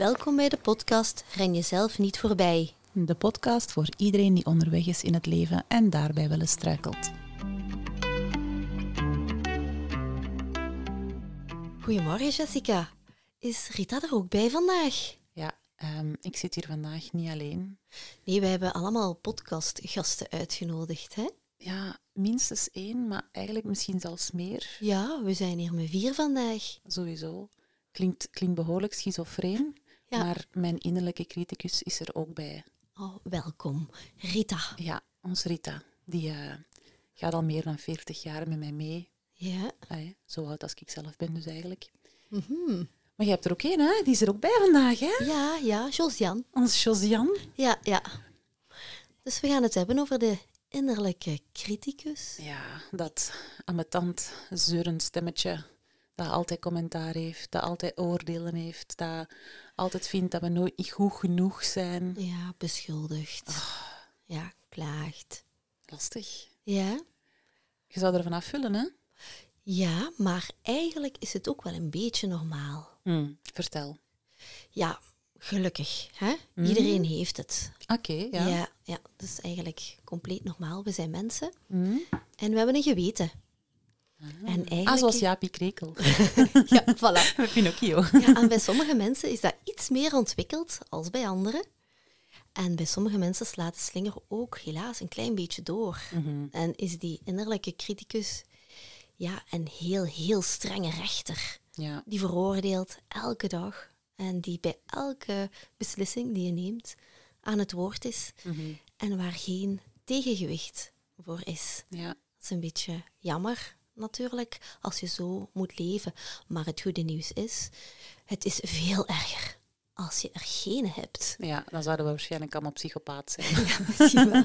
Welkom bij de podcast Ren jezelf niet voorbij. De podcast voor iedereen die onderweg is in het leven en daarbij wel eens struikelt. Goedemorgen Jessica. Is Rita er ook bij vandaag? Ja, ehm, ik zit hier vandaag niet alleen. Nee, wij hebben allemaal podcastgasten uitgenodigd, hè? Ja, minstens één, maar eigenlijk misschien zelfs meer. Ja, we zijn hier met vier vandaag. Sowieso. Klinkt, klinkt behoorlijk schizofreen, Ja. maar mijn innerlijke criticus is er ook bij. Oh, welkom, Rita. Ja, ons Rita. Die eh, gaat al meer dan 40 jaar met mij mee. Ja. Allee, zo oud als ik zelf ben dus eigenlijk. Mhm. Maar je hebt er ook één, hè? Die is er ook bij vandaag, hè? Ja, ja, Josiane. Ons Josiane. Ja, ja. Dus we gaan het hebben over de innerlijke criticus. Ja, dat ambetant, zeurend stemmetje dat altijd commentaar heeft, dat altijd oordelen heeft, dat altijd vindt dat we nooit niet goed genoeg zijn. Ja, beschuldigd. Ja, klaagt. Lastig. Ja. Je zou er vanaf vullen, hè? Ja, maar eigenlijk is het ook wel een beetje normaal. Hm, vertel. Ja, gelukkig. Hè? Iedereen heeft het. Oké, ja. Ja. ja, dat is eigenlijk compleet normaal. We zijn mensen Hm. en we hebben een geweten. En eigenlijk... Ah, zoals Jaapie Krekel. Ja, voilà. Met Pinocchio. Ja, en bij sommige mensen is dat iets meer ontwikkeld als bij anderen. En bij sommige mensen slaat de slinger ook helaas een klein beetje door. Mhm. En is die innerlijke criticus ja, een heel, heel strenge rechter. Ja. Die veroordeelt elke dag en die bij elke beslissing die je neemt aan het woord is Mhm. en waar geen tegengewicht voor is. ja. Dat is een beetje jammer natuurlijk als je zo moet leven. Maar het goede nieuws is, het is veel erger als je er geen hebt. Ja, dan zouden we waarschijnlijk allemaal psychopaat zijn. Ja, misschien wel.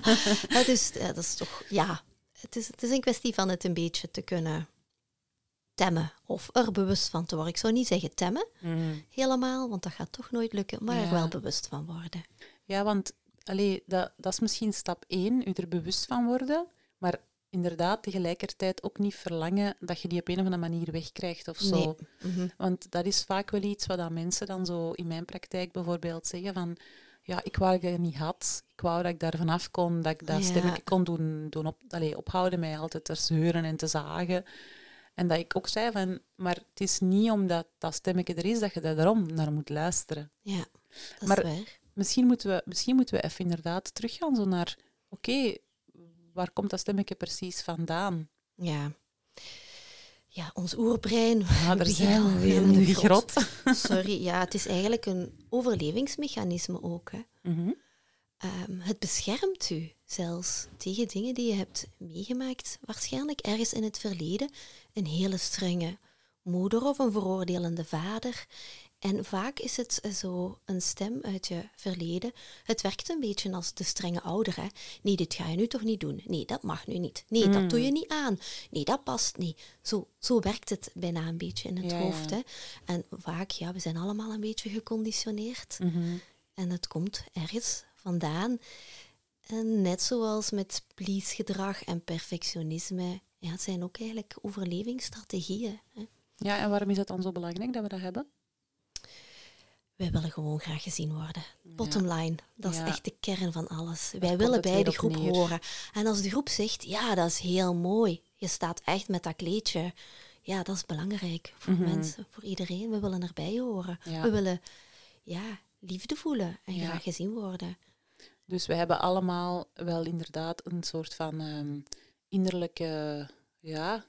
Is, ja, dat is toch, ja, het is, het is een kwestie van het een beetje te kunnen temmen of er bewust van te worden. Ik zou niet zeggen temmen Mhm. helemaal, want dat gaat toch nooit lukken, maar er wel bewust van worden. Ja, want allee, dat, dat is misschien stap één, u er bewust van worden, maar inderdaad tegelijkertijd ook niet verlangen dat je die op een of andere manier wegkrijgt of zo. Nee. Mhm. Want dat is vaak wel iets wat dan mensen dan zo in mijn praktijk bijvoorbeeld zeggen van ja, ik wou dat ik dat niet had. Ik wou dat ik daar vanaf kon, dat ik dat Ja. stemmetje kon doen, doen op, allee, ophouden, mij altijd te zeuren en te zagen. En dat ik ook zei van, maar het is niet omdat dat stemmetje er is dat je daar daarom naar moet luisteren. Ja, dat Maar- is waar. Misschien moeten we, misschien moeten we even inderdaad teruggaan zo naar, oké, waar komt dat stemmetje precies vandaan? Ja. Ja, ons oerbrein. Ja, daar zijn we beginnen weer in grot. Sorry, ja, het is eigenlijk een overlevingsmechanisme ook. Hè. Mhm. Ehm, het beschermt u zelfs tegen dingen die je hebt meegemaakt, waarschijnlijk ergens in het verleden. Een hele strenge moeder of een veroordelende vader. En vaak is het eh, zo een stem uit je verleden. Het werkt een beetje als de strenge ouder. Hè? Nee, dit ga je nu toch niet doen. Nee, dat mag nu niet. Nee, dat doe je niet aan. Nee, dat past niet. Zo, zo werkt het bijna een beetje in het Ja, hoofd. Hè? En vaak, ja, we zijn allemaal een beetje geconditioneerd. Mhm. En het komt ergens vandaan. En net zoals met please-gedrag en perfectionisme, ja, het zijn ook eigenlijk overlevingsstrategieën. Hè. Ja, en waarom is het dan zo belangrijk dat we dat hebben? Wij willen gewoon graag gezien worden. Bottom line, dat is Ja. echt de kern van alles. Wij willen bij de groep neer. horen. En als de groep zegt, ja, dat is heel mooi. Je staat echt met dat kleedje. Ja, dat is belangrijk voor Mhm. mensen, voor iedereen. We willen erbij horen. Ja. We willen ja, liefde voelen en Ja. graag gezien worden. Dus we hebben allemaal wel inderdaad een soort van ehm, innerlijke ja,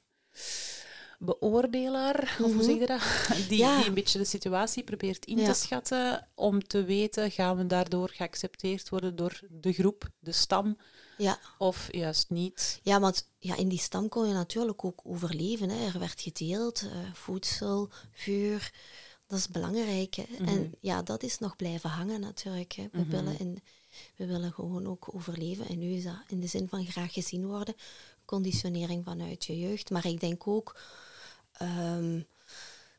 beoordelaar, of hoe zeg je dat? Die, Ja. die een beetje de situatie probeert in Ja. te schatten om te weten, gaan we daardoor geaccepteerd worden door de groep, de stam, Ja, of juist niet. Ja, want ja, in die stam kon je natuurlijk ook overleven. Hè. Er werd gedeeld, eh, voedsel, vuur. Dat is belangrijk. Hè. En ja, dat is nog blijven hangen natuurlijk. Hè. We, willen in, we willen gewoon ook overleven. En nu is dat in de zin van graag gezien worden. Conditionering vanuit je jeugd. Maar ik denk ook ehm,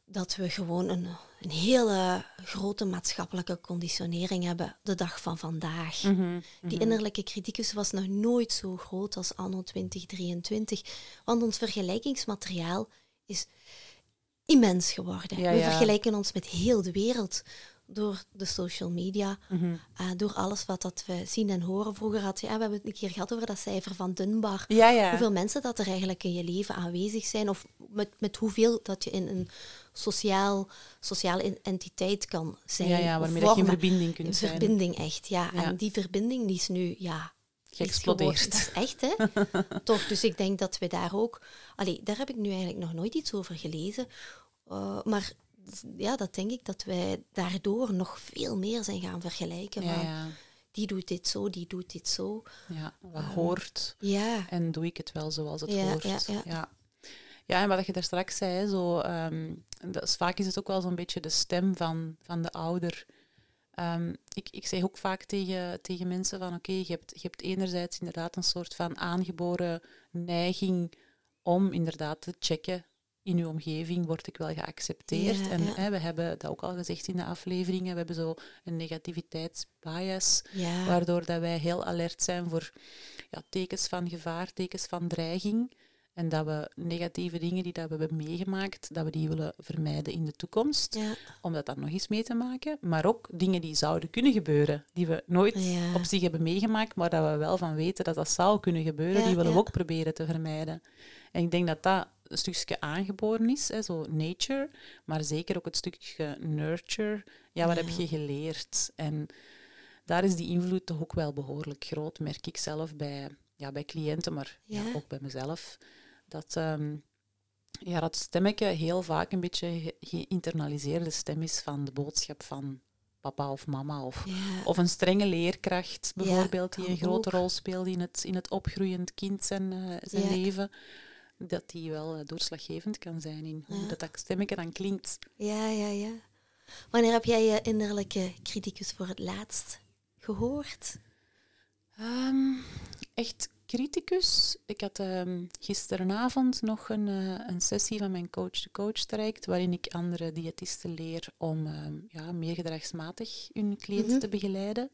dat we gewoon een, een hele grote maatschappelijke conditionering hebben de dag van vandaag. Die innerlijke criticus was nog nooit zo groot als anno 2023, want ons vergelijkingsmateriaal is immens geworden. Ja, We ja. vergelijken ons met heel de wereld. Door de social media, Mhm. eh, door alles wat dat we zien en horen. Vroeger had je, eh, we hebben het een keer gehad over dat cijfer van Dunbar. Ja, ja. Hoeveel mensen dat er eigenlijk in je leven aanwezig zijn, of met, met hoeveel dat je in een sociaal, sociale en- entiteit kan zijn. ja, ja, waarmee dat je in verbinding kunt Een zijn. verbinding echt, ja. Ja. En die verbinding die is nu, ja... Geëxplodeerd. Dat is echt, hè? Toch, dus ik denk dat we daar ook... Allee, daar heb ik nu eigenlijk nog nooit iets over gelezen. Uh, maar ja, dat denk ik dat wij daardoor nog veel meer zijn gaan vergelijken. Ja, van, ja. Die doet dit zo, die doet dit zo. ja, wat hoort. Ja, En doe ik het wel zoals het hoort. ja, ja. ja. Ja, en wat je daar straks zei, zo, ehm, dat is, vaak is het ook wel zo'n beetje de stem van, van de ouder. Ehm, ik, ik zeg ook vaak tegen, tegen mensen van oké, je, hebt, je hebt enerzijds inderdaad een soort van aangeboren neiging om inderdaad te checken in uw omgeving, word ik wel geaccepteerd? Ja, en ja. hè, we hebben dat ook al gezegd in de afleveringen, we hebben zo een negativiteitsbias, ja. waardoor dat wij heel alert zijn voor ja, tekens van gevaar, tekens van dreiging. En dat we negatieve dingen die dat we hebben meegemaakt, dat we die willen vermijden in de toekomst. Om dat dan nog eens mee te maken. Maar ook dingen die zouden kunnen gebeuren, die we nooit op zich hebben meegemaakt, maar dat we wel van weten dat dat zou kunnen gebeuren, die willen we ook proberen te vermijden. En ik denk dat dat een stukje aangeboren is, hè, zo nature, maar zeker ook het stukje nurture. Ja, wat Ja. heb je geleerd? En daar is die invloed toch ook wel behoorlijk groot, merk ik zelf bij, ja, bij cliënten, maar ja. Ja. ook bij mezelf. Dat, ehm, ja, dat stemmetje heel vaak een beetje ge- geïnternaliseerde stem is van de boodschap van papa of mama of, ja. of een strenge leerkracht Ja, bijvoorbeeld, die een grote ook. rol speelt in het, in het opgroeiend kind zijn, eh, zijn Ja. leven. Dat die wel eh, doorslaggevend kan zijn in hoe Ja. dat, dat stemmetje dan klinkt. Ja, ja, ja. Wanneer heb jij je innerlijke criticus voor het laatst gehoord? Ehm, echt criticus. Ik had ehm, gisteravond nog een, eh, een sessie van mijn coach-to-coach traject, waarin ik andere diëtisten leer om ehm, ja, meer gedragsmatig hun cliënten Mhm. te begeleiden.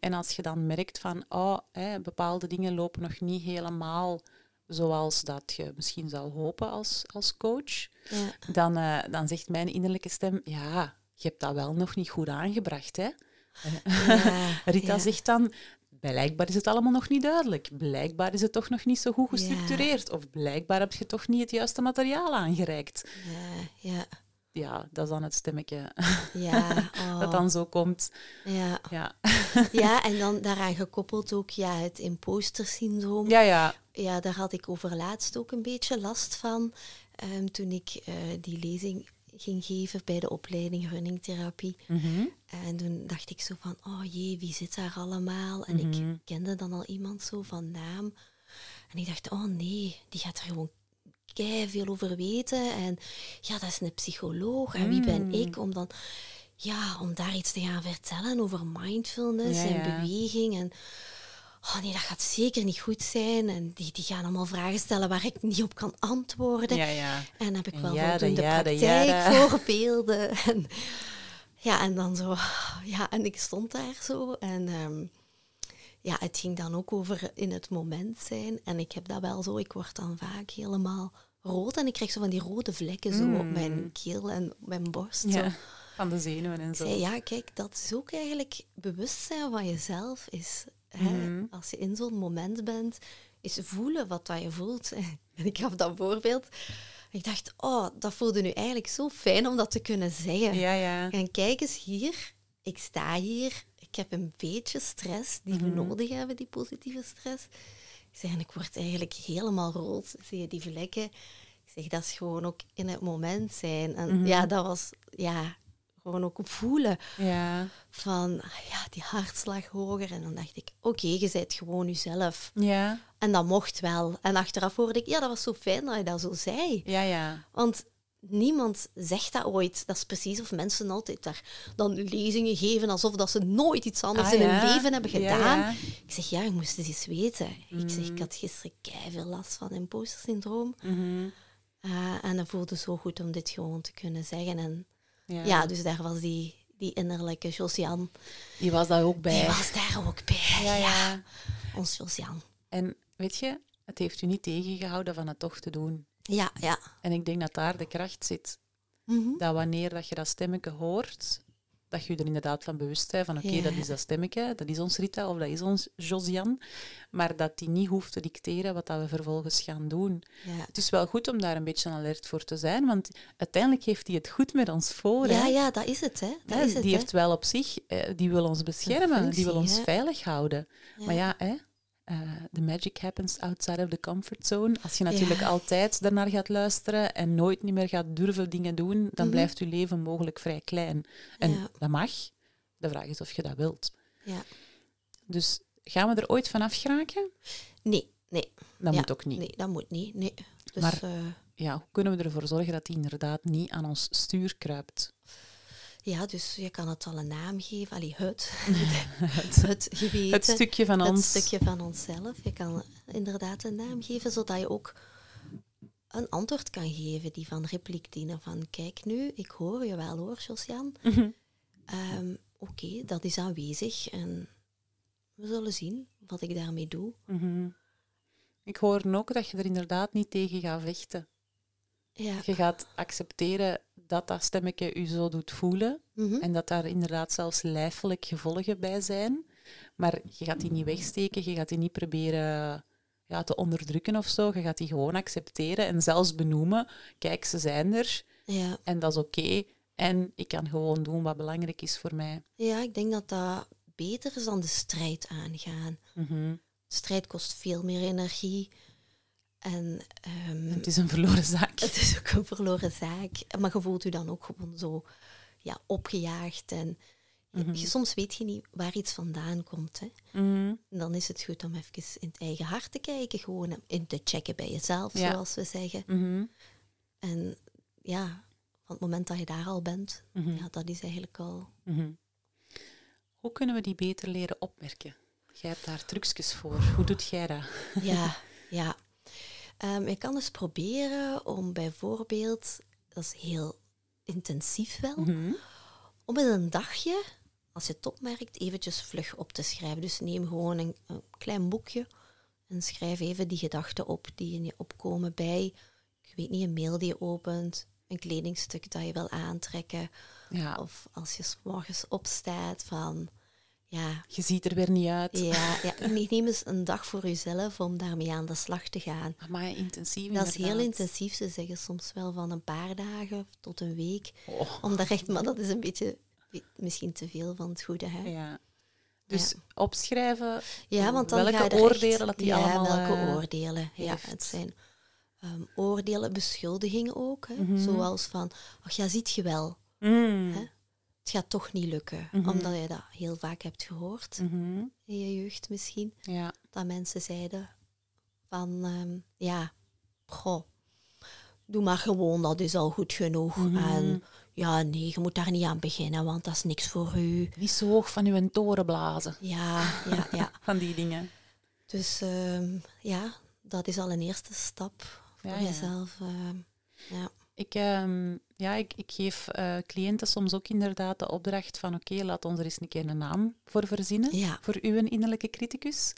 En als je dan merkt van, oh, hè, bepaalde dingen lopen nog niet helemaal zoals dat je misschien zou hopen als, als coach, Ja. dan, eh, dan zegt mijn innerlijke stem, ja, je hebt dat wel nog niet goed aangebracht, hè? Ja, Rita ja. zegt dan, blijkbaar is het allemaal nog niet duidelijk. Blijkbaar is het toch nog niet zo goed gestructureerd. Of blijkbaar heb je toch niet het juiste materiaal aangereikt. Ja, ja, Ja, dat is dan het stemmetje ja. Oh, dat dan zo komt. ja. Ja, ja, en dan daaraan gekoppeld ook ja, het imposter-syndroom. ja. ja. Ja, daar had ik over laatst ook een beetje last van. ehm, toen ik eh, die lezing ging geven bij de opleiding runningtherapie. Mhm. En toen dacht ik zo van, oh jee, wie zit daar allemaal? En Mhm. ik kende dan al iemand zo van naam. En ik dacht, oh nee, die gaat er gewoon kei veel over weten. En ja, dat is een psycholoog. En wie ben Mm. ik om dan, ja, om daar iets te gaan vertellen over mindfulness Ja, en beweging. En oh nee, dat gaat zeker niet goed zijn. En die, die gaan allemaal vragen stellen waar ik niet op kan antwoorden. ja, ja. En heb ik wel Jada, voldoende jada, jada. praktijkvoorbeelden. En, ja, en dan zo... Ja, en ik stond daar zo. En ehm, ja, het ging dan ook over in het moment zijn. En ik heb dat wel zo... Ik word dan vaak helemaal rood. En ik krijg zo van die rode vlekken zo op Mm. mijn keel en op mijn borst. Zo. Van de zenuwen en zo. ja, kijk, dat is ook eigenlijk bewustzijn van jezelf. Is, hè, Mhm. Als je in zo'n moment bent, is voelen wat dat je voelt. En ik gaf dat voorbeeld. Ik dacht, oh, dat voelde nu eigenlijk zo fijn om dat te kunnen zeggen. Ja, ja. En kijk eens hier, ik sta hier, ik heb een beetje stress die we Mhm. nodig hebben, die positieve stress. Ik zeg, en ik word eigenlijk helemaal rood. Zie je die vlekken? Ik zeg, dat is gewoon ook in het moment zijn. En Mhm. ja, dat was, ja, gewoon ook voelen Ja, van, ja, die hartslag hoger. En dan dacht ik, oké, je bent gewoon jezelf. ja, En dat mocht wel. En achteraf hoorde ik, ja, dat was zo fijn dat je dat zo zei. ja, ja. Want niemand zegt dat ooit. Dat is precies of mensen altijd daar dan lezingen geven alsof dat ze nooit iets anders Ah, in hun leven hebben gedaan. ja. Ik zeg, ja, je moest het eens weten. Ik zeg, Mm. ik had gisteren veel last van imposter-syndroom. Mhm. Eh, en het voelde zo goed om dit gewoon te kunnen zeggen. En ja. dus daar was die, die innerlijke Josian, Die was daar ook bij. die was daar ook bij. Ja, ja. Ons Josian. En weet je, het heeft u niet tegengehouden van het toch te doen. Ja, ja. En ik denk dat daar de kracht zit. Mhm. Dat wanneer dat je dat stemmetje hoort, dat je je er inderdaad van bewust bent van oké, Ja. dat is dat stemmetje, dat is ons Rita of dat is ons Josian, maar dat die niet hoeft te dicteren wat dat we vervolgens gaan doen. Ja. Het is wel goed om daar een beetje alert voor te zijn, want uiteindelijk heeft hij het goed met ons voor. Ja, hè. ja, dat is het, hè. Dat Hè, is het, die hè. heeft wel op zich, eh, die wil ons beschermen, die wil ons veilig houden. Maar ja, hè, eh, the magic happens outside of the comfort zone. Als je natuurlijk Ja. altijd daarnaar gaat luisteren en nooit niet meer gaat durven dingen doen, dan Mhm. blijft je leven mogelijk vrij klein. En Ja. dat mag. De vraag is of je dat wilt. Ja. Dus gaan we er ooit vanaf geraken? Nee, nee. Dat Ja, moet ook niet. Nee, dat moet niet. Nee. Dus, Maar- eh, Ja, hoe kunnen we ervoor zorgen dat die inderdaad niet aan ons stuur kruipt? Ja, dus je kan het al een naam geven. Allee, het. het, het geweten. het stukje van het ons. stukje van onszelf. Je kan inderdaad een naam geven, zodat je ook een antwoord kan geven die van repliek dienen. Van kijk nu, ik hoor je wel hoor, Josian. Mhm. Ehm, Oké, dat is aanwezig en we zullen zien wat ik daarmee doe. Mhm. Ik hoor ook dat je er inderdaad niet tegen gaat vechten. Ja. Je gaat accepteren dat dat stemmetje je zo doet voelen Mhm. en dat daar inderdaad zelfs lijfelijk gevolgen bij zijn. Maar je gaat die niet wegsteken, je gaat die niet proberen ja, te onderdrukken of zo. Je gaat die gewoon accepteren en zelfs benoemen. Kijk, ze zijn er ja. en dat is oké. En ik kan gewoon doen wat belangrijk is voor mij. ja, ik denk dat dat beter is dan de strijd aangaan. Mhm. Strijd kost veel meer energie. En ehm, Het is een verloren zaak. het is ook een verloren zaak. Maar je voelt je dan ook gewoon zo ja, opgejaagd. En je- Mhm. je, soms weet je niet waar iets vandaan komt. Hè. Mhm. En dan is het goed om even in het eigen hart te kijken. Gewoon in te checken bij jezelf, Ja. zoals we zeggen. Mhm. En ja, van het moment dat je daar al bent, ja, dat is eigenlijk al... Hoe kunnen we die beter leren opmerken? Jij hebt daar trucjes voor. Hoe doet jij dat? Ja, ja. Ehm, je kan eens proberen om bijvoorbeeld, dat is heel intensief wel, Mhm. om eens een dagje, als je het opmerkt, eventjes vlug op te schrijven. Dus neem gewoon een, een klein boekje en schrijf even die gedachten op die in je opkomen bij, ik weet niet, een mail die je opent, een kledingstuk dat je wil aantrekken, Ja, of als je 's morgens opstaat van, ja, je ziet er weer niet uit. ja, ja, neem eens een dag voor jezelf om daarmee aan de slag te gaan. Maar intensief Dat is heel intensief. Ze zeggen soms wel van een paar dagen tot een week. Oh, Om echt, maar dat is een beetje misschien te veel van het goede. Hè? ja. Dus opschrijven, Ja, want dan welke ga je oordelen echt- dat die ja, allemaal... welke eh, oordelen. Ja, het zijn ehm, oordelen, beschuldigingen ook. Hè? Mhm. Zoals van, ach ja, ziet je wel, mm, Hè? Het gaat toch niet lukken. Mhm. Omdat je dat heel vaak hebt gehoord, mhm, in je jeugd misschien. Ja. Dat mensen zeiden van, ehm, ja, goh, doe maar gewoon, dat is al goed genoeg. Mhm. En ja, nee, je moet daar niet aan beginnen, want dat is niks voor u. Niet zo hoog van uw toren blazen. Ja, ja, ja. Van die dingen. Dus ehm, ja, dat is al een eerste stap voor Ja, ja. jezelf. ehm, ja. Ik, ja, ik, ik geef eh, cliënten soms ook inderdaad de opdracht van oké, laat ons er eens een keer een naam voor verzinnen. Ja. Voor uw innerlijke criticus.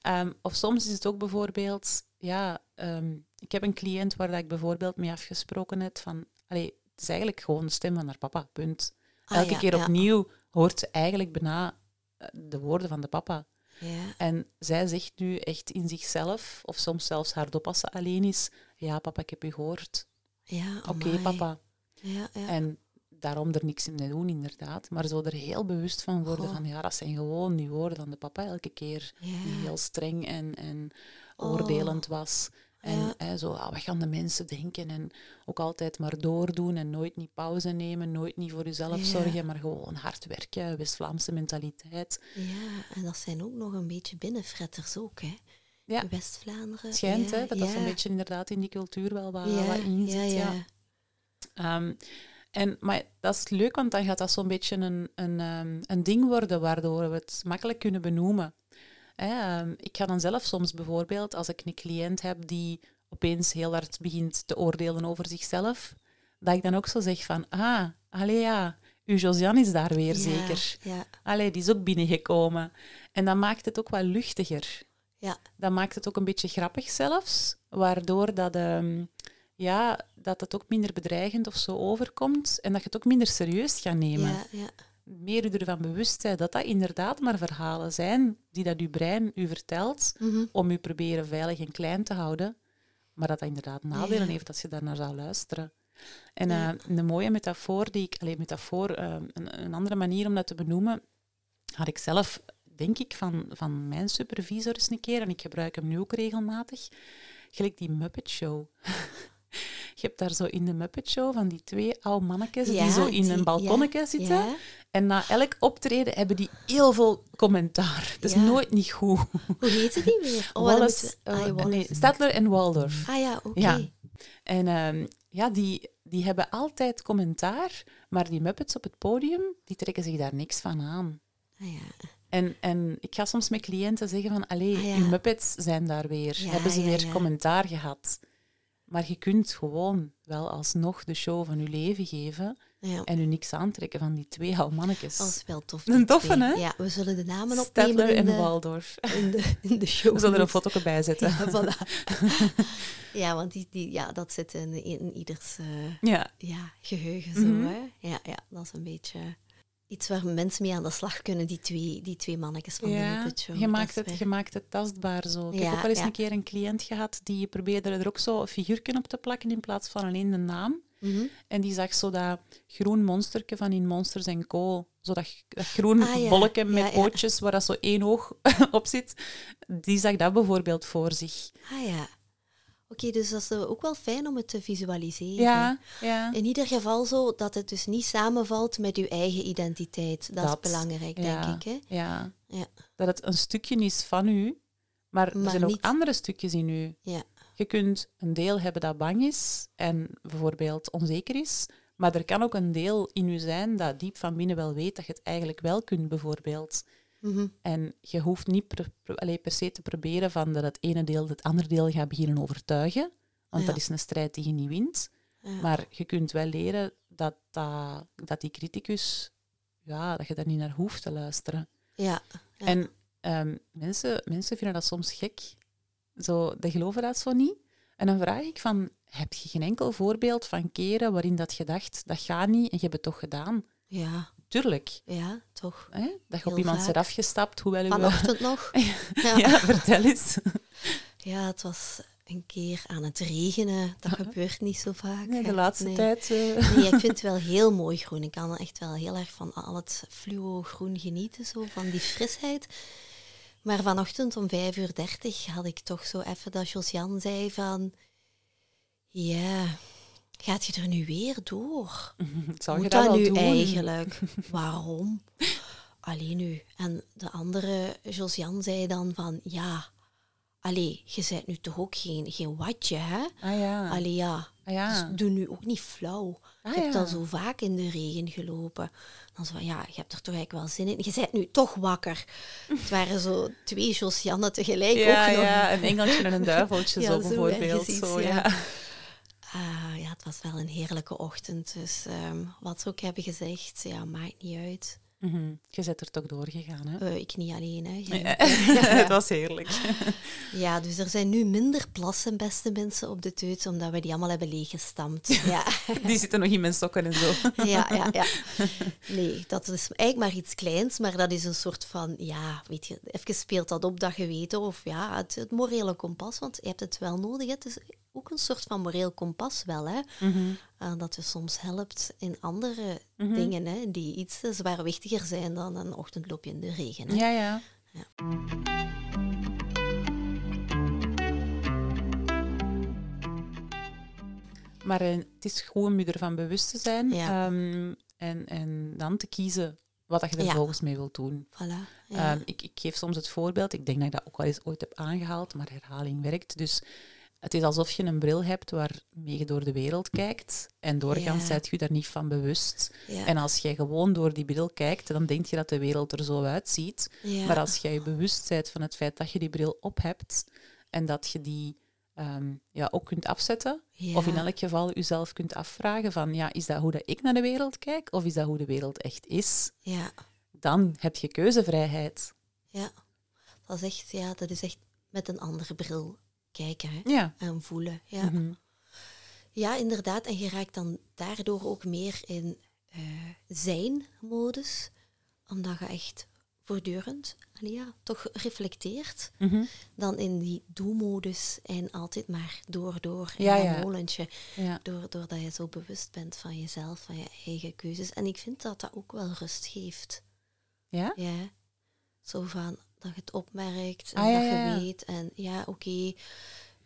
Ehm, of soms is het ook bijvoorbeeld, ja, ehm, ik heb een cliënt waar dat ik bijvoorbeeld mee afgesproken heb van, allee, het is eigenlijk gewoon de stem van haar papa, punt. Ah, Elke ja, keer ja. opnieuw hoort ze eigenlijk bijna eh, de woorden van de papa. Ja, En zij zegt nu echt in zichzelf, of soms zelfs hardop als ze alleen is, ja papa, ik heb u gehoord. ja, Oké papa. Ja, ja. En daarom er niks in te doen, inderdaad. Maar zo er heel bewust van worden Goh. van, ja, dat zijn gewoon die woorden van de papa elke keer. Die heel streng en, en Oh. oordelend was. En Ja. hè, zo, ah, wat gaan de mensen denken? En ook altijd maar doordoen en nooit niet pauze nemen, nooit niet voor jezelf Ja. zorgen, maar gewoon hard werken, West-Vlaamse mentaliteit. ja, en dat zijn ook nog een beetje binnenfretters ook, hè. Ja. West-Vlaanderen. Schijnt ja, hè, dat dat zo'n beetje inderdaad in die cultuur wel wat, in ja, zit. Ja, Ehm, en, maar dat is leuk, want dan gaat dat zo'n beetje een, een, ehm, een ding worden waardoor we het makkelijk kunnen benoemen. Hè, ehm, ik ga dan zelf soms bijvoorbeeld, als ik een cliënt heb die opeens heel hard begint te oordelen over zichzelf, dat ik dan ook zo zeg van, ah, allee ja, uw Josiane is daar weer Ja, zeker. Ja, Allee, die is ook binnengekomen. En dat maakt het ook wat luchtiger. ja, Dat maakt het ook een beetje grappig zelfs, waardoor dat, ja, dat het ook minder bedreigend of zo overkomt en dat je het ook minder serieus gaat nemen. ja, ja. meer u ervan bewust bent dat dat inderdaad maar verhalen zijn die dat uw brein u vertelt Mhm. om u proberen veilig en klein te houden, maar dat dat inderdaad nadelen Ja. heeft als je daar naar zou luisteren. En eh, een mooie metafoor, die ik, alleen metafoor, eh, een, een andere manier om dat te benoemen, had ik zelf, denk ik, van, van mijn supervisor eens een keer, en ik gebruik hem nu ook regelmatig, gelijk die Muppet Show. Je hebt daar zo in de Muppet Show van die twee oude mannetjes die zo in die- een balkonnetje ja, zitten. ja. En na elk optreden hebben die heel veel commentaar. Het is nooit niet goed. Hoe heette die weer? Oh, Wallace, we- eh, ah, Wallace. nee, Stadler en Waldorf. Ah ja, oké. En ehm, ja, die, die hebben altijd commentaar, maar die Muppets op het podium, die trekken zich daar niks van aan. Ah, ja. En, en ik ga soms met cliënten zeggen van, allee, Ah, ja. uw Muppets zijn daar weer. Ja, hebben ze ja, weer commentaar gehad. Maar je kunt gewoon wel alsnog de show van je leven geven ja. en u niks aantrekken van die twee mannetjes. Dat is wel tof. Een toffe, hè? Ja, we zullen de namen opnemen Stadler in en de, Waldorf. in, de, in de show. We zullen er een foto bij zetten. Ja, ja, want die, die, ja, dat zit in, in ieders eh, Ja, ja, geheugen zo, Mhm. hè. Ja, ja, dat is een beetje iets waar mensen mee aan de slag kunnen, die twee, die twee mannetjes van de Muppet Show. je, maakt het, je maakt het tastbaar zo. Ik Ja, heb ook wel eens ja. een keer een cliënt gehad die probeerde er ook zo een figuurtje op te plakken in plaats van alleen de naam. Mhm. En die zag zo dat groen monsterke van in Monsters Co. Zo dat, dat groen Ah, bolletje met pootjes waar dat zo één oog op zit. Die zag dat bijvoorbeeld voor zich. Ah ja. Oké, dus dat is eh, ook wel fijn om het te visualiseren. Ja, ja. In ieder geval zo dat het dus niet samenvalt met uw eigen identiteit. Dat, Dat, is belangrijk, ja. denk ik. Hè? ja. Ja. Dat het een stukje is van u, maar er zijn ook andere stukjes in u. Ja. Je kunt een deel hebben dat bang is en bijvoorbeeld onzeker is, maar er kan ook een deel in u zijn dat diep van binnen wel weet dat je het eigenlijk wel kunt, bijvoorbeeld. Mhm. En je hoeft niet per, per- allee, per se te proberen van dat het ene deel het andere deel gaat beginnen overtuigen, want Ja. dat is een strijd die je niet wint. Ja. Maar je kunt wel leren dat, dat, dat die criticus, ja, dat je daar niet naar hoeft te luisteren. ja. Ja. En ehm, mensen, mensen vinden dat soms gek. Zo, die geloven dat zo niet. En dan vraag ik van, heb je geen enkel voorbeeld van keren waarin dat je dacht, dat gaat niet en je hebt het toch gedaan? ja, Tuurlijk. ja, toch. Hè? Dat je op iemand bent afgestapt, hoewel je... Vanochtend nog. Ja. Ja, vertel eens. Ja, het was een keer aan het regenen. Dat gebeurt niet zo vaak. Nee, de laatste Nee. tijd... eh, Nee, ik vind het wel heel mooi groen. Ik kan echt wel heel erg van al het fluo groen genieten, zo, van die frisheid. Maar vanochtend om 5 uur 30 had ik toch zo even dat Josian zei van... Ja, gaat je er nu weer door? Zou je Moet dat dat wel nu doen? eigenlijk? Waarom? Alleen nu. En de andere Josian zei dan van... Ja, allee, je bent nu toch ook geen, geen watje, hè? Ah ja. Allee, ja. Ah, ja. Dus doe nu ook niet flauw. Ah, je hebt ja. al zo vaak in de regen gelopen. Dan zo van, ja, je hebt er toch eigenlijk wel zin in. Je bent nu toch wakker. Het waren zo twee Josiannen tegelijk ja, ook nog. ja, een engeltje en een duiveltje, zo bijvoorbeeld. zo, ja. Ah, ja, het was wel een heerlijke ochtend. Dus ehm, wat ze ook hebben gezegd, ja, maakt niet uit. Mhm. Je bent er toch doorgegaan, hè? Eh, ik niet alleen, hè. Ja, het was heerlijk. Ja, dus er zijn nu minder plassen, beste mensen, op de teut, omdat we die allemaal hebben leeggestampt. Ja. Die zitten nog in mijn sokken en zo. ja, ja, ja. Nee, dat is eigenlijk maar iets kleins, maar dat is een soort van, ja, weet je, even speelt dat op dat geweten of ja, het, het morele kompas, want je hebt het wel nodig. hè. Het is ook een soort van moreel kompas wel, hè. Eh, dat je soms helpt in andere dingen, hè, die iets zwaarwichtiger zijn dan een ochtendloopje in de regen. Hè. Ja, ja. Maar eh, het is om je ervan bewust te zijn Ja. ehm, en, en dan te kiezen wat dat je er Ja. volgens mee wilt doen. Voilà. Ja. Ehm, ik, ik geef soms het voorbeeld, ik denk dat ik dat ook wel eens ooit heb aangehaald, maar herhaling werkt. Dus het is alsof je een bril hebt waarmee je door de wereld kijkt en doorgaans Ja. zijt je daar niet van bewust. ja. En als jij gewoon door die bril kijkt, dan denk je dat de wereld er zo uitziet. ja. Maar als jij je bewust bent van het feit dat je die bril op hebt en dat je die ehm, ja, ook kunt afzetten, of in elk geval jezelf kunt afvragen van, ja, is dat hoe dat ik naar de wereld kijk, of is dat hoe de wereld echt is? ja. Dan heb je keuzevrijheid. Ja, dat is echt, ja, dat is echt met een andere bril kijken hè, Ja. en voelen. Ja. Mhm. ja, inderdaad. En je raakt dan daardoor ook meer in eh zijn-modus. omdat je echt voortdurend ja, toch reflecteert, Mhm. dan in die doe-modus en altijd maar door, door, Ja, dat ja. molentje. Ja. Door, doordat je zo bewust bent van jezelf, van je eigen keuzes. En ik vind dat dat ook wel rust geeft. Ja? Ja. Zo van dat je het opmerkt en Ah, dat je ja, weet. En ja, oké,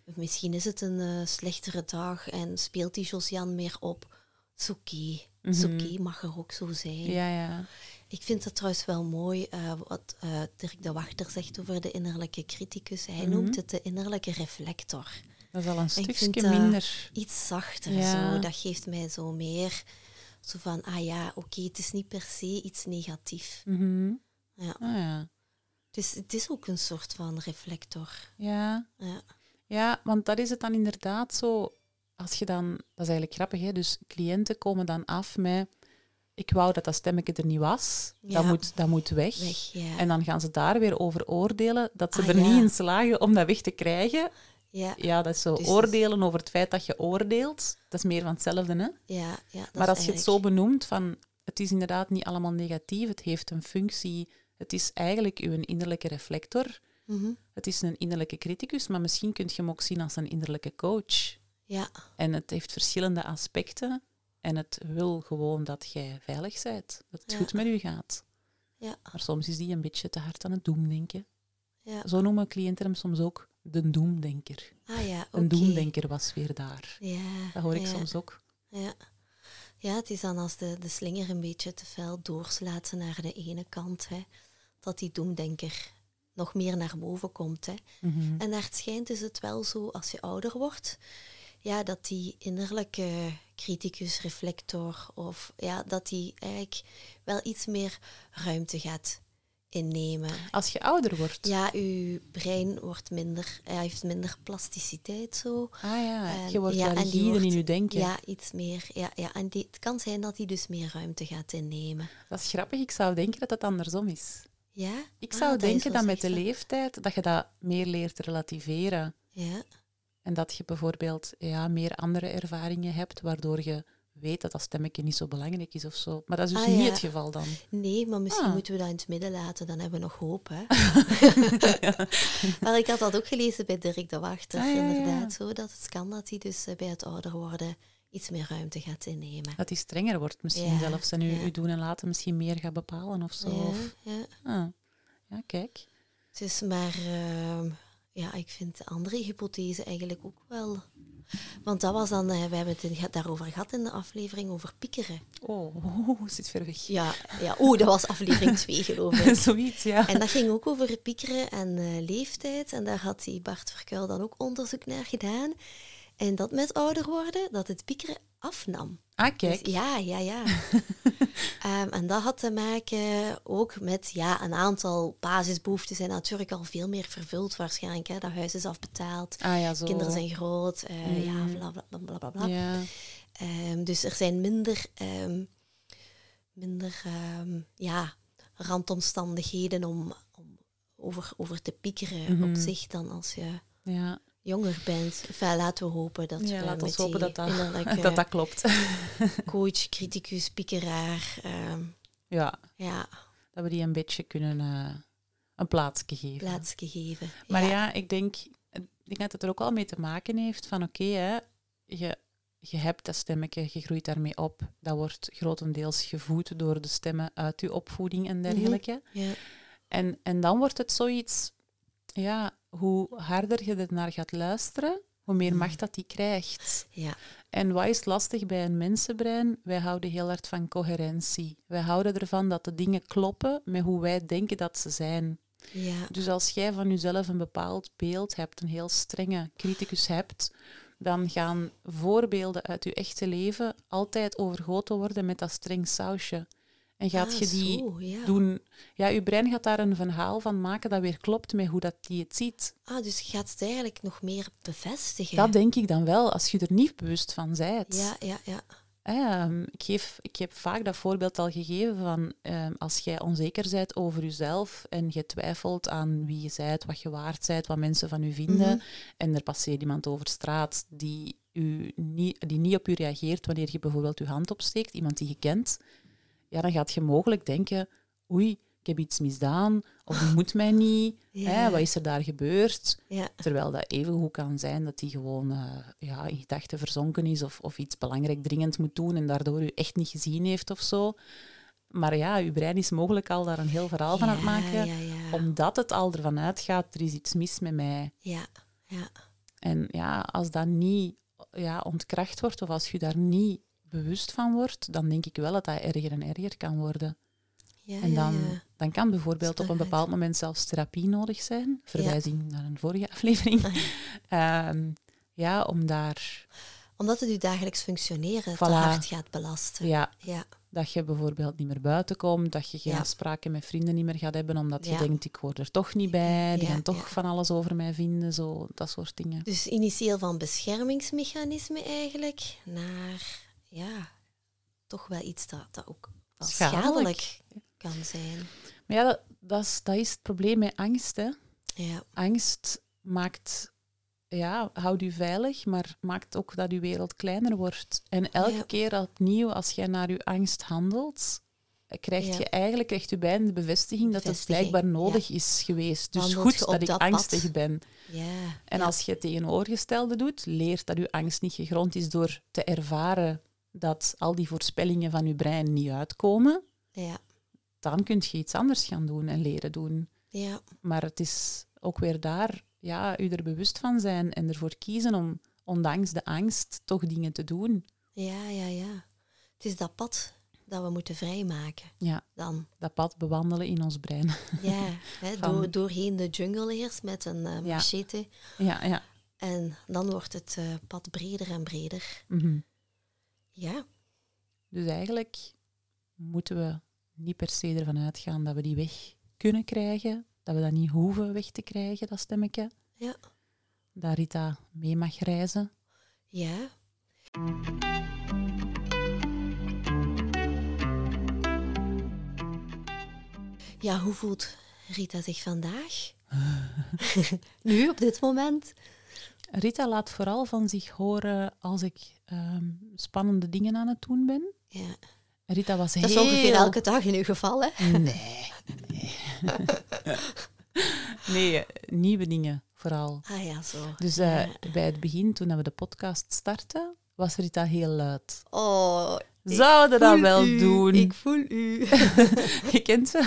misschien is het een eh, slechtere dag en speelt die Josiane meer op. Is oké. Is Mhm. oké, mag er ook zo zijn. Ja, ja. Ik vind het trouwens wel mooi eh, wat eh, Dirk de Wachter zegt over de innerlijke criticus. Hij Mhm. noemt het de innerlijke reflector. Dat is al een Ik vind stukje dat- minder. Iets zachter Ja. zo. Dat geeft mij zo meer zo van, ah ja, oké, het is niet per se iets negatiefs. Mhm. Ja. Ah, ja. Dus het is ook een soort van reflector. Ja. Ja. ja, want dat is het dan inderdaad zo. Als je dan, dat is eigenlijk grappig, hè? dus cliënten komen dan af met ik wou dat dat stemmetje er niet was, Ja. dat, moet, dat moet weg. Weg, ja. En dan gaan ze daar weer over oordelen dat ze Ah, er ja. niet in slagen om dat weg te krijgen. ja, Ja, dat is zo Dus- oordelen over het feit dat je oordeelt. Dat is meer van hetzelfde, hè? ja, ja. dat maar als je het zo benoemt, van het is inderdaad niet allemaal negatief, het heeft een functie, het is eigenlijk uw innerlijke reflector, Mhm. het is een innerlijke criticus, maar misschien kun je hem ook zien als een innerlijke coach. Ja, En het heeft verschillende aspecten en het wil gewoon dat jij veilig bent, dat het Ja. goed met u gaat. ja, Maar soms is die een beetje te hard aan het doemdenken. ja. Zo noemen cliënten hem soms ook de doemdenker. Ah ja, oké. Een doemdenker was weer daar. Ja, Dat hoor ik ja, soms ook. Ja. ja, het is dan als de, de slinger een beetje te fel doorslaat naar de ene kant, hè, dat die doemdenker nog meer naar boven komt. Hè. Mhm. En naar het schijnt is het wel zo, als je ouder wordt, ja, dat die innerlijke criticus, reflector, of ja, dat die eigenlijk wel iets meer ruimte gaat innemen. Als je ouder wordt. Ja, uw brein wordt minder, hij heeft minder plasticiteit zo. Ah ja, En- je wordt ja, rigide in je denken. Ja, iets meer. Ja, ja. En die, het kan zijn dat hij dus meer ruimte gaat innemen. Dat is grappig. Ik zou denken dat het andersom is. Ja? Ik Ah, zou denken dat met de leeftijd dat je dat meer leert relativeren. Ja, En dat je bijvoorbeeld ja, meer andere ervaringen hebt, waardoor je weet dat dat stemmetje niet zo belangrijk is of zo. Maar dat is dus Ah, niet het geval dan. nee, maar misschien Ah. moeten we dat in het midden laten, dan hebben we nog hoop. Hè? maar ik had dat ook gelezen bij Dirk de Wachter, Ah, ja, inderdaad. Zo, dat het kan dat hij dus eh, bij het ouder worden iets meer ruimte gaat innemen. Dat hij strenger wordt misschien Ja, zelfs. En u, ja. u doen en laten misschien meer gaat bepalen of zo. Ja, Of, ja. ah. ja, kijk. Dus, maar ehm, ja, ik vind de andere hypothese eigenlijk ook wel... Want dat was dan, eh, we hebben het daarover gehad in de aflevering over piekeren. Oh, zit ver weg. Ja, ja. oeh, dat was aflevering 2 geloof ik. Zoiets, ja. En dat ging ook over piekeren en eh, leeftijd. En daar had die Bart Verkuil dan ook onderzoek naar gedaan. En dat met ouder worden, dat het piekeren afnam. Ah, kijk. Dus ja, ja, ja. Ehm, en dat had te maken ook met ja, een aantal basisbehoeften zijn natuurlijk al veel meer vervuld waarschijnlijk. Hè. Dat huis is afbetaald, Ah ja, zo. kinderen zijn groot, eh, ja, Mm. bla bla bla bla. bla, bla. Ja. Ehm, dus er zijn minder, ehm, minder ja, randomstandigheden om, om over, over te piekeren Mhm. op zich dan als je ja. Jonger bent. Enfin, laten we hopen dat ja, we laat met hopen dat dat, dat, dat klopt. coach, criticus, piekeraar, ehm, ja, ja, dat we die een beetje kunnen eh, een plaatsje geven. plaatsje geven. Maar ja. ik denk, ik denk dat het er ook al mee te maken heeft van oké, hè, je, je hebt dat stemmetje, je groeit daarmee op. Dat wordt grotendeels gevoed door de stemmen uit je opvoeding en dergelijke. Ja, En, en dan wordt het zoiets, ja, hoe harder je er naar gaat luisteren, hoe meer Mhm. macht dat die krijgt. ja, En wat is lastig bij een mensenbrein? Wij houden heel hard van coherentie. Wij houden ervan dat de dingen kloppen met hoe wij denken dat ze zijn. ja, Dus als jij van jezelf een bepaald beeld hebt, een heel strenge criticus hebt, dan gaan voorbeelden uit je echte leven altijd overgoten worden met dat streng sausje. En gaat Ah, je die zo, ja. doen... Ja, je brein gaat daar een verhaal van maken dat weer klopt met hoe dat die het ziet. Ah, dus je gaat het eigenlijk nog meer bevestigen. Dat denk ik dan wel, als je er niet bewust van bent. ja, ja, ja. Ehm, ik, geef, ik heb vaak dat voorbeeld al gegeven van ehm, als jij onzeker bent over jezelf en je twijfelt aan wie je bent, wat je waard bent, wat mensen van u vinden, Mhm. en er passeert iemand over straat die, u niet, die niet op u reageert wanneer je bijvoorbeeld je hand opsteekt, iemand die je kent, ja, dan gaat je mogelijk denken, oei, ik heb iets misdaan, of die moet mij niet, hè, wat is er daar gebeurd? Ja. Terwijl dat even goed kan zijn dat die gewoon uh, ja, in gedachten verzonken is of, of iets belangrijk dringend moet doen en daardoor u echt niet gezien heeft of zo. Maar ja, uw brein is mogelijk al daar een heel verhaal van aan het maken, omdat het al ervan uitgaat, er is iets mis met mij. Ja, ja. En ja, als dat niet ja, ontkracht wordt of als je daar niet bewust van wordt, dan denk ik wel dat dat erger en erger kan worden. Ja, en dan, ja, ja. dan kan bijvoorbeeld op een bepaald moment zelfs therapie nodig zijn. Verwijzing naar een vorige aflevering. um, ja, om daar... Omdat het je dagelijks functioneren voilà. te hard gaat belasten. Ja. ja. Dat je bijvoorbeeld niet meer buiten komt, dat je geen afspraken met vrienden niet meer gaat hebben, omdat je denkt, ik hoor er toch niet bij, die gaan toch van alles over mij vinden, zo, dat soort dingen. Dus initieel van beschermingsmechanisme eigenlijk, naar, ja, toch wel iets dat, dat ook schadelijk. schadelijk kan zijn. Maar ja, dat, dat, is, dat is het probleem met angst. Hè. Ja. Angst maakt, ja, houdt u veilig, maar maakt ook dat uw wereld kleiner wordt. En elke keer opnieuw, als jij naar uw angst handelt, krijg je eigenlijk echt je bijna de bevestiging, dat het blijkbaar nodig is geweest. Dus goed dat ik angstig ben. Ja. En als je het tegenovergestelde doet, leert dat je angst niet gegrond is door te ervaren dat al die voorspellingen van je brein niet uitkomen. Ja dan kun je iets anders gaan doen en leren doen. Ja. Maar het is ook weer daar, ja, u er bewust van zijn en ervoor kiezen om, ondanks de angst, toch dingen te doen. Ja, ja, ja. Het is dat pad dat we moeten vrijmaken. Ja, dan. dat pad bewandelen in ons brein. Ja, hè, door, doorheen de jungle eerst met een uh, machete. Ja, ja. En dan wordt het uh, pad breder en breder. Mm Ja. Dus eigenlijk moeten we niet per se ervan uitgaan dat we die weg kunnen krijgen, dat we dat niet hoeven weg te krijgen, dat stemmetje. Ja. Dat Rita mee mag reizen. Ja. Ja, hoe voelt Rita zich vandaag? nu, op dit moment? Rita laat vooral van zich horen als ik um, spannende dingen aan het doen ben. Ja. Rita was dat heel... is ongeveer elke dag in uw geval, hè? Nee. Nee, nee nieuwe dingen vooral. Ah ja, zo. Dus uh, bij het begin, toen we de podcast startten, was Rita heel luid. Oh, Zouden dat wel u, doen? Ik voel u. Je kent ze.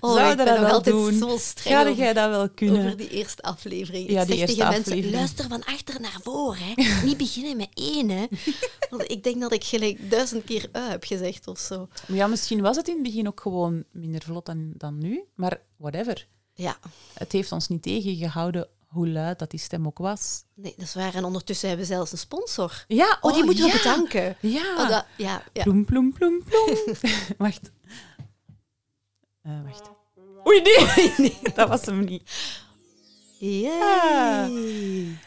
Oh, Zouden dat wel doen? Zo Ga jij dat wel kunnen? Over die eerste aflevering. Ja, ik die zeg eerste tegen aflevering. mensen, luister van achter naar voren. Hè. Niet beginnen met één. Hè. Want ik denk dat ik gelijk duizend keer u heb gezegd of zo. Ja, misschien was het in het begin ook gewoon minder vlot dan, dan nu. Maar whatever. Ja. Het heeft ons niet tegengehouden hoe luid dat die stem ook was. Nee, dat is waar. En ondertussen hebben we zelfs een sponsor. Ja, Oh, die oh, moeten we bedanken. Ja. Oh, dat, ja, ja. Ploem, ploem, ploem, ploem. wacht. Eh, wacht. Oei, nee. dat was hem niet. Yay.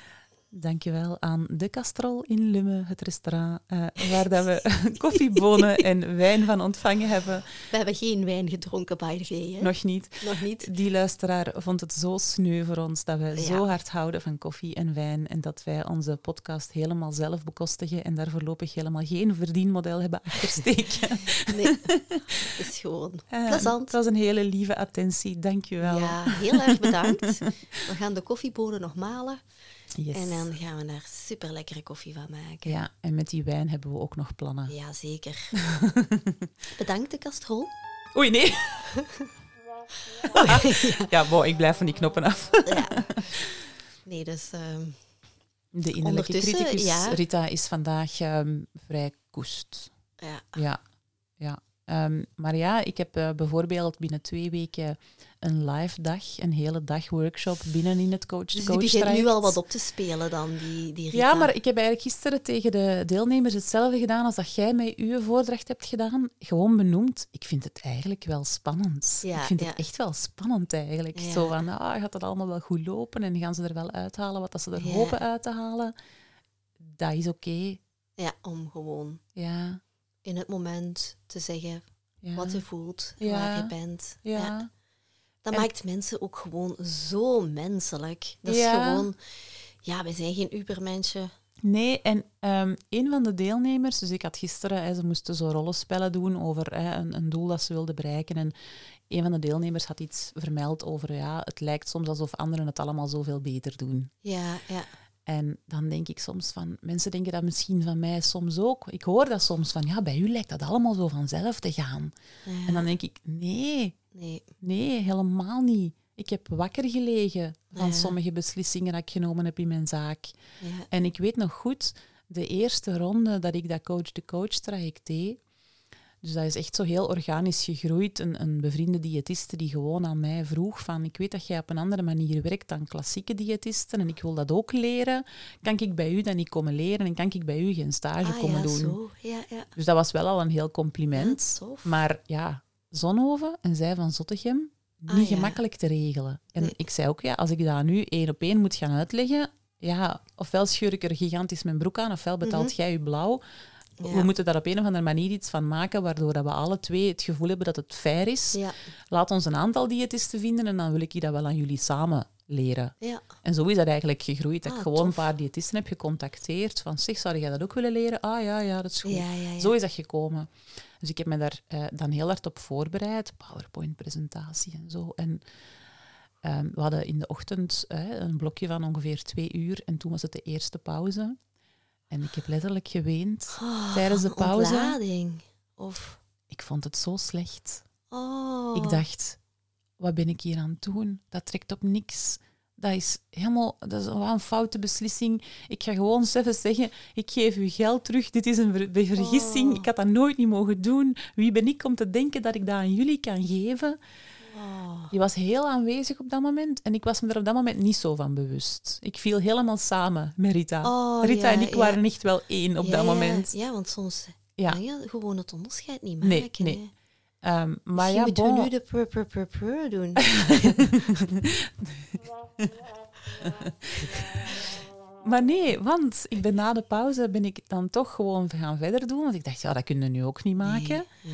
Dankjewel aan De Castrol in Lumme, het restaurant, eh, waar dat we koffiebonen en wijn van ontvangen hebben. We hebben geen wijn gedronken, by the way. Hè? Nog niet. Nog niet. Die luisteraar vond het zo sneu voor ons dat we Ja. zo hard houden van koffie en wijn en dat wij onze podcast helemaal zelf bekostigen en daar voorlopig helemaal geen verdienmodel hebben achtersteken. Nee, het is gewoon Eh, plezant. Het was een hele lieve attentie, dankjewel. Ja, heel erg bedankt. We gaan de koffiebonen nog malen. Yes. En dan gaan we daar super lekkere koffie van maken. Ja, en met die wijn hebben we ook nog plannen. Ja, zeker. Bedankt, de kastrol. Oei, nee. ja, bon, ik blijf van die knoppen af. Ja. Nee, dus... ehm, De innerlijke criticus ja. Rita is vandaag ehm, vrij koest. ja. Ja, ja. Ehm, maar ja, ik heb eh, bijvoorbeeld binnen twee weken een live dag, een hele dag workshop binnen in het coach Dus die begint nu al wat op te spelen dan, die, die Rita. Ja, maar ik heb eigenlijk gisteren tegen de deelnemers hetzelfde gedaan als dat jij met uw voordracht hebt gedaan. Gewoon benoemd. Ik vind het eigenlijk wel spannend. Ja, ik vind ja. het echt wel spannend eigenlijk. Ja. Zo van, ah, gaat het allemaal wel goed lopen en gaan ze er wel uithalen wat dat ze er hopen uit te halen. Dat is oké. Ja, om gewoon Ja, in het moment te zeggen ja. wat je voelt, Ja. waar je bent. ja. Dat En- maakt mensen ook gewoon zo menselijk. Dat is Ja. gewoon... Ja, wij zijn geen ubermensen. Nee, en um, een van de deelnemers, dus ik had gisteren, hè, ze moesten zo rollenspellen doen over hè, een, een, doel dat ze wilden bereiken. En een van de deelnemers had iets vermeld over, ja, het lijkt soms alsof anderen het allemaal zoveel beter doen. Ja, ja. En dan denk ik soms van, mensen denken dat misschien van mij soms ook. Ik hoor dat soms van, ja, bij u lijkt dat allemaal zo vanzelf te gaan. En dan denk ik, nee, nee, nee, helemaal niet. Ik heb wakker gelegen van sommige beslissingen die ik genomen heb in mijn zaak. Ja. En ik weet nog goed, de eerste ronde dat ik dat coach-de-coach traject deed, dus dat is echt zo heel organisch gegroeid. Een, een bevriende diëtiste die gewoon aan mij vroeg van ik weet dat jij op een andere manier werkt dan klassieke diëtisten en ik wil dat ook leren. Kan ik bij u dan niet komen leren en kan ik bij u geen stage ah, komen ja, doen? Zo. Ja, ja. Dus dat was wel al een heel compliment. Maar ja, Zonhoven en zij van Zottegem, niet Ah, gemakkelijk te regelen. En Nee. ik zei ook, ja, als ik dat nu één op één moet gaan uitleggen, ja, ofwel scheur ik er gigantisch mijn broek aan, ofwel betaalt Mhm. jij je blauw. Ja. We moeten daar op een of andere manier iets van maken, waardoor dat we alle twee het gevoel hebben dat het fair is. Ja, Laat ons een aantal diëtisten vinden en dan wil ik dat wel aan jullie samen leren. ja. En zo is dat eigenlijk gegroeid. Dat Ah, ik gewoon tof. een paar diëtisten heb gecontacteerd. Van, zeg, zou jij dat ook willen leren? Ah ja, ja, dat is goed. Zo is dat gekomen. Dus ik heb me daar eh, dan heel hard op voorbereid. PowerPoint-presentatie en zo. En ehm, we hadden in de ochtend eh, een blokje van ongeveer twee uur. En toen was het de eerste pauze. En ik heb letterlijk geweend Oh, tijdens de pauze. ontlading. Of... Ik vond het zo slecht. Oh. Ik dacht, wat ben ik hier aan het doen? Dat trekt op niks. Dat is helemaal dat is een foute beslissing. Ik ga gewoon even zeggen, ik geef u geld terug. Dit is een ver- ver- vergissing. Oh. Ik had dat nooit niet mogen doen. Wie ben ik om te denken dat ik dat aan jullie kan geven? Oh. Die was heel aanwezig op dat moment. En ik was me er op dat moment niet zo van bewust. Ik viel helemaal samen met Rita. Oh, Rita ja, en ik ja. waren echt wel één op Ja, dat moment. Ja, want soms Ja. kan je gewoon het onderscheid niet Nee, maken. nee. hè. Ehm, maar ja, moeten bon. we nu de doen. Maar nee, want ik ben na de pauze ben ik dan toch gewoon gaan verder doen. Want ik dacht, ja, dat kunnen we nu ook niet maken. Nee, ja.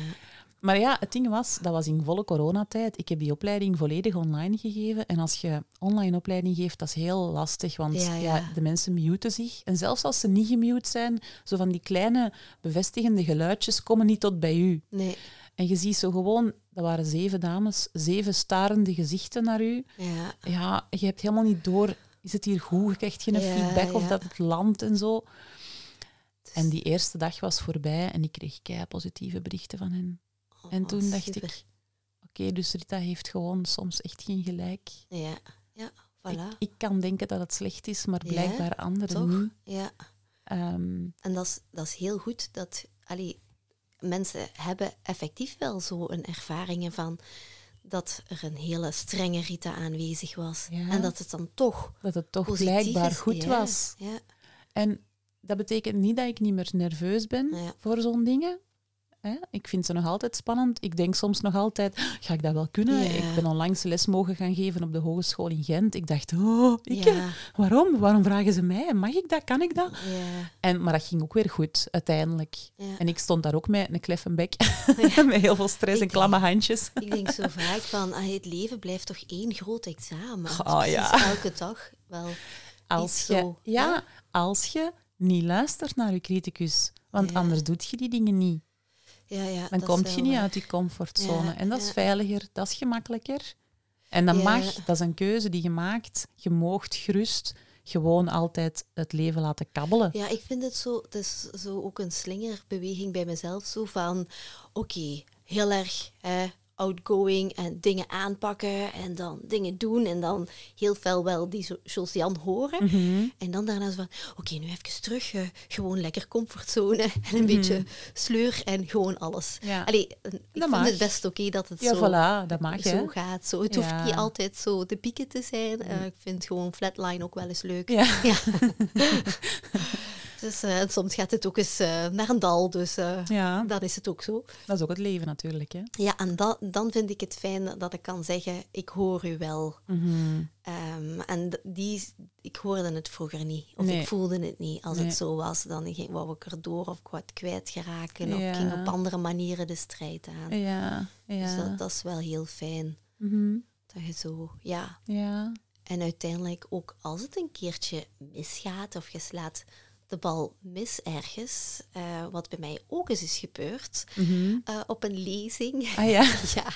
Maar ja, het ding was, dat was in volle coronatijd. Ik heb die opleiding volledig online gegeven. En als je online opleiding geeft, dat is heel lastig. Want Ja, ja, ja. de mensen muten zich. En zelfs als ze niet gemute zijn, zo van die kleine bevestigende geluidjes komen niet tot bij u. Nee, En je ziet zo gewoon, dat waren zeven dames, zeven starende gezichten naar u. ja. Ja, je hebt helemaal niet door, is het hier goed? Je krijgt geen Ja, feedback of ja. dat het landt en zo. Dus- En die eerste dag was voorbij en ik kreeg kei positieve berichten van hen. En Oh, toen dacht super. ik, oké, dus Rita heeft gewoon soms echt geen gelijk. Ja, ja, voilà. ik kan denken dat het slecht is, maar Ja, blijkbaar anderen toch? niet. Ja. Ehm, En dat is, dat is heel goed dat allee, mensen hebben effectief wel zo een ervaringen van dat er een hele strenge Rita aanwezig was. Ja. En dat het dan toch dat het toch blijkbaar is. goed Ja, was. Ja, En dat betekent niet dat ik niet meer nerveus ben Ja. voor zo'n dingen. Hè? Ik vind ze nog altijd spannend. Ik denk soms nog altijd, ga ik dat wel kunnen? Ja. Ik ben onlangs les mogen gaan geven op de hogeschool in Gent. Ik dacht, oh, ik, ja, waarom? Waarom vragen ze mij? Mag ik dat? Kan ik dat? ja, En, maar dat ging ook weer goed, uiteindelijk. En ik stond daar ook met een klef bek, Ja. met heel veel stress en klamme handjes. Ik denk zo vaak van, ah, het leven blijft toch één groot examen. Oh, ja. elke dag wel. Als je, zo, ja, hè? als je niet luistert naar je criticus. Want anders doet je die dingen niet. Ja, ja, Dan kom je niet waar. uit die comfortzone. Ja, en dat is veiliger, dat is gemakkelijker. En dat mag, dat is een keuze die je maakt. Je moogt gerust gewoon altijd het leven laten kabbelen. Ja, ik vind het zo, het is zo ook een slingerbeweging bij mezelf. Zo van, oké, heel erg hè, outgoing en dingen aanpakken en dan dingen doen en dan heel veel wel die Josiane horen. Mhm. En dan daarna zo van, oké, nu even terug, eh, gewoon lekker comfortzone en een Mhm. beetje sleur en gewoon alles. Ja. Allee, ik vind mag. het best oké dat het Ja, zo, voilà, dat mag, zo gaat. Zo. Het Ja. Mhm. hoeft niet altijd zo de pieken te zijn. Eh, ik vind gewoon flatline ook wel eens leuk. Ja. Dus eh, en soms gaat het ook eens eh, naar een dal, dus eh, ja, dan is het ook zo. dat is ook het leven natuurlijk. Hè. Ja, en da- dan vind ik het fijn dat ik kan zeggen, ik hoor u wel. Mhm. Ehm, en die, ik hoorde het vroeger niet, of Nee. ik voelde het niet. Als Nee. het zo was, dan ging, wou ik erdoor of ik het kwijtgeraken, of ik ging op andere manieren de strijd aan. Ja, Dus ja. dat, dat is wel heel fijn. Mhm. Dat je zo, ja, ja. En uiteindelijk ook als het een keertje misgaat of je slaat de bal mis ergens. eh, wat bij mij ook eens is gebeurd. Mhm. eh, op een lezing. Ah ja? ja,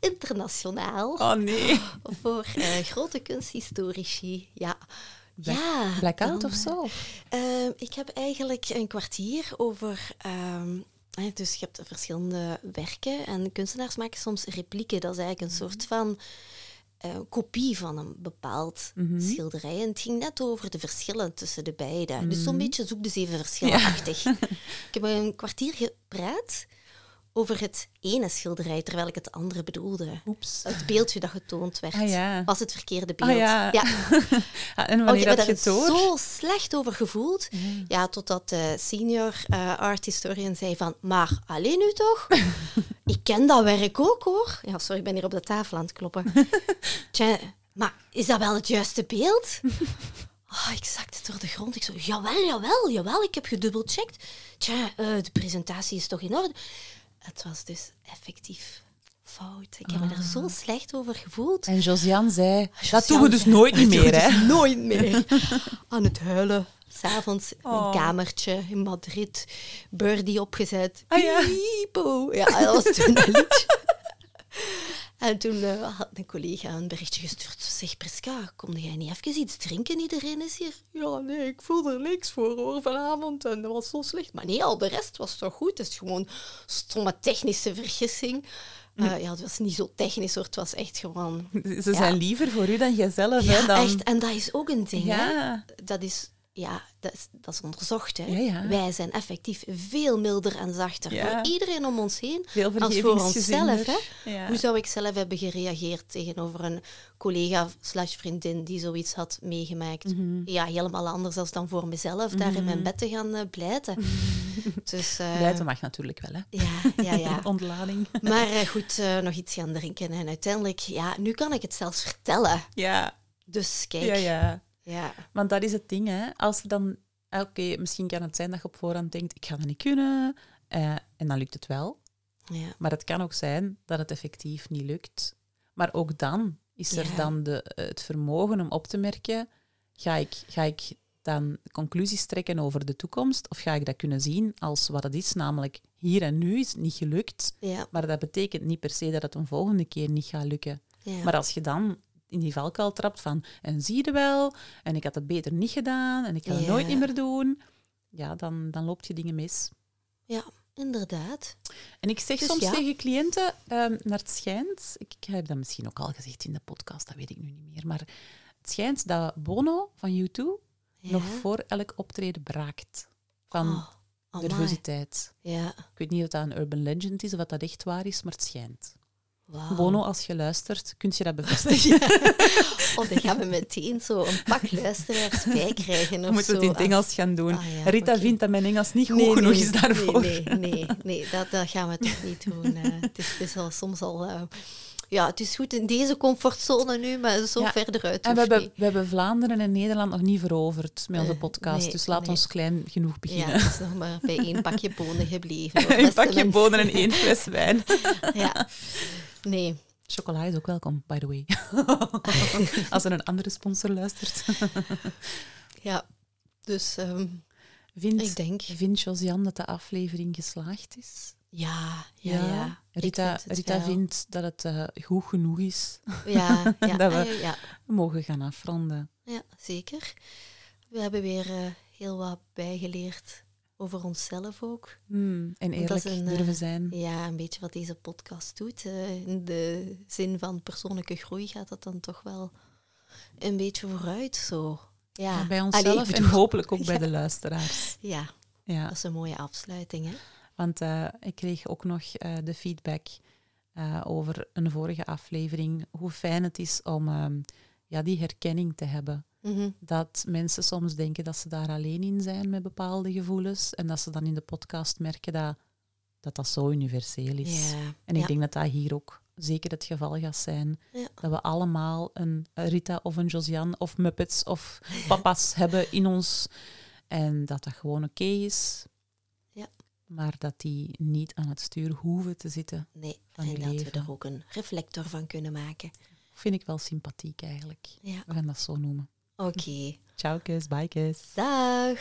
internationaal. Oh nee. Voor eh, grote kunsthistorici. Ja. Black- ja, Blackout dan, of zo? ik heb eigenlijk een kwartier over. ehm, dus je hebt verschillende werken en kunstenaars maken soms replieken. Dat is eigenlijk een soort van eh, kopie van een bepaald Mhm. schilderij. En het ging net over de verschillen tussen de beide. Dus Mhm. zo'n beetje zoek de zeven verschillenachtig. Ik heb een kwartier gepraat over het ene schilderij, terwijl ik het andere bedoelde. Oeps. Het beeldje dat getoond werd Ah ja. was het verkeerde beeld. Ah ja. ja. Ah, en Oh, wanneer ik heb had je door? zo slecht over gevoeld. Ja, totdat de senior eh, art historian zei van... Maar, alleen nu toch? ik ken dat werk ook, hoor. Ja, sorry, ik ben hier op de tafel aan het kloppen. Tja, maar is dat wel het juiste beeld? Ah, ik zakte door de grond. Ik zo, jawel, jawel, jawel, ik heb gedubbelcheckt. Tja, eh, de presentatie is toch in orde? Het was dus effectief fout. Ik heb me er zo slecht over gevoeld. En Josiane zei, dat Josiane doen we dus nooit "Dat meer, hè? dus nooit meer. Aan het huilen. S'avonds in Oh. een kamertje in Madrid. Birdie opgezet. Ah, ja. Piepo. Ja, dat was toen een liedje. En toen eh, had een collega een berichtje gestuurd. Zeg, Priska, kom jij niet even iets drinken? Iedereen is hier. Ja, nee, ik voel er niks voor hoor vanavond. En dat was zo slecht. Maar nee, al de rest was toch goed. Het is gewoon stomme technische vergissing. Eh, ja, het was niet zo technisch hoor. Het was echt gewoon... Ze zijn liever voor u dan jijzelf, hè? Ja, Dan... echt. En dat is ook een ding, hè Ja. dat is, ja, dat is, dat is onderzocht. Hè. Ja, ja. Wij zijn effectief veel milder en zachter Ja. voor iedereen om ons heen als voor onszelf. vergevingsgezinder. Hè. Hoe zou ik zelf hebben gereageerd tegenover een collega slash vriendin die zoiets had meegemaakt? Mhm. Ja, helemaal anders als dan voor mezelf daar in mijn bed te gaan eh, blijten. dus, eh, Blijten mag natuurlijk wel, hè? ja, ja, ja. Ontlading. Maar eh, goed, nog iets gaan drinken. En uiteindelijk, ja, nu kan ik het zelfs vertellen. Ja, Dus kijk, ja, ja. Ja. Want dat is het ding, hè. Als er dan... ah, Oké, misschien kan het zijn dat je op voorhand denkt, ik ga dat niet kunnen. eh, en dan lukt het wel. ja. Maar het kan ook zijn dat het effectief niet lukt. Maar ook dan is er Ja. dan de, het vermogen om op te merken, ga ik, ga ik dan conclusies trekken over de toekomst of ga ik dat kunnen zien als wat het is, namelijk hier en nu is het niet gelukt, Ja, maar dat betekent niet per se dat het een volgende keer niet gaat lukken. ja. Maar als je dan in die valkuil trapt van, en zie je wel, en ik had het beter niet gedaan, en ik ga het Ja. nooit meer doen, ja, dan, dan loopt je dingen mis. ja, inderdaad. En ik zeg Dus soms ja. tegen cliënten, ehm, naar het schijnt, ik heb dat misschien ook al gezegd in de podcast, dat weet ik nu niet meer, maar het schijnt dat Bono van U2 Ja. nog voor elk optreden braakt van Oh, nervositeit. Ja, Ik weet niet of dat een urban legend is of wat dat echt waar is, maar het schijnt. Wauw. Bono, als je luistert, kun je dat bevestigen. Oh, dan gaan we meteen zo een pak luisteraars bij krijgen. Of moeten we het in het Engels gaan doen. Ah, ja, Rita vindt dat mijn Engels niet goed Nee, genoeg nee, is daarvoor. Nee, nee, nee, nee dat, dat gaan we toch niet doen. eh. het, is, het is al soms al... eh, ja, het is goed in deze comfortzone nu, maar zo Ja, verder uit En we hebben, we hebben Vlaanderen en Nederland nog niet veroverd met onze Eh, podcast, nee, dus laat nee. ons klein genoeg Ja, beginnen. het is nog maar bij één pakje bonen gebleven. een pakje bonen en één fles wijn. Ja. Nee, Chocola is ook welkom, by the way. Als er een andere sponsor luistert. ja. Dus ehm, Vindt, ik denk... vindt Josiane dat de aflevering geslaagd is? Ja, ja, ja. Rita, vind Rita vindt dat het eh, goed genoeg is. Ja, ja, dat we- ja, We mogen gaan afronden. ja, zeker. We hebben weer eh, heel wat bijgeleerd over onszelf ook. Hmm, en dat eerlijk is een, eh, durven zijn. Ja, een beetje wat deze podcast doet. eh, in de zin van persoonlijke groei gaat dat dan toch wel een beetje vooruit. Zo. Ja. Ja, bij Allee, onszelf ik en hopelijk ook bij de luisteraars. Ja, Ja. dat is een mooie afsluiting. Hè? Want eh, ik kreeg ook nog de feedback over een vorige aflevering. Hoe fijn het is om ehm, ja, die herkenning te hebben. Mhm. Dat mensen soms denken dat ze daar alleen in zijn met bepaalde gevoelens. En dat ze dan in de podcast merken dat dat, dat zo universeel is. En ik ja. denk dat dat hier ook zeker het geval gaat zijn. Ja. Dat we allemaal een Rita of een Josiane of Muppets of papa's hebben in ons. En dat dat gewoon oké is. Ja. Maar dat die niet aan het stuur hoeven te zitten. Nee, en dat we er ook een reflector van kunnen maken. Vind ik wel sympathiek eigenlijk. Ja, We gaan dat zo noemen. Oké. Ciao, kus, bye, kus. Dag.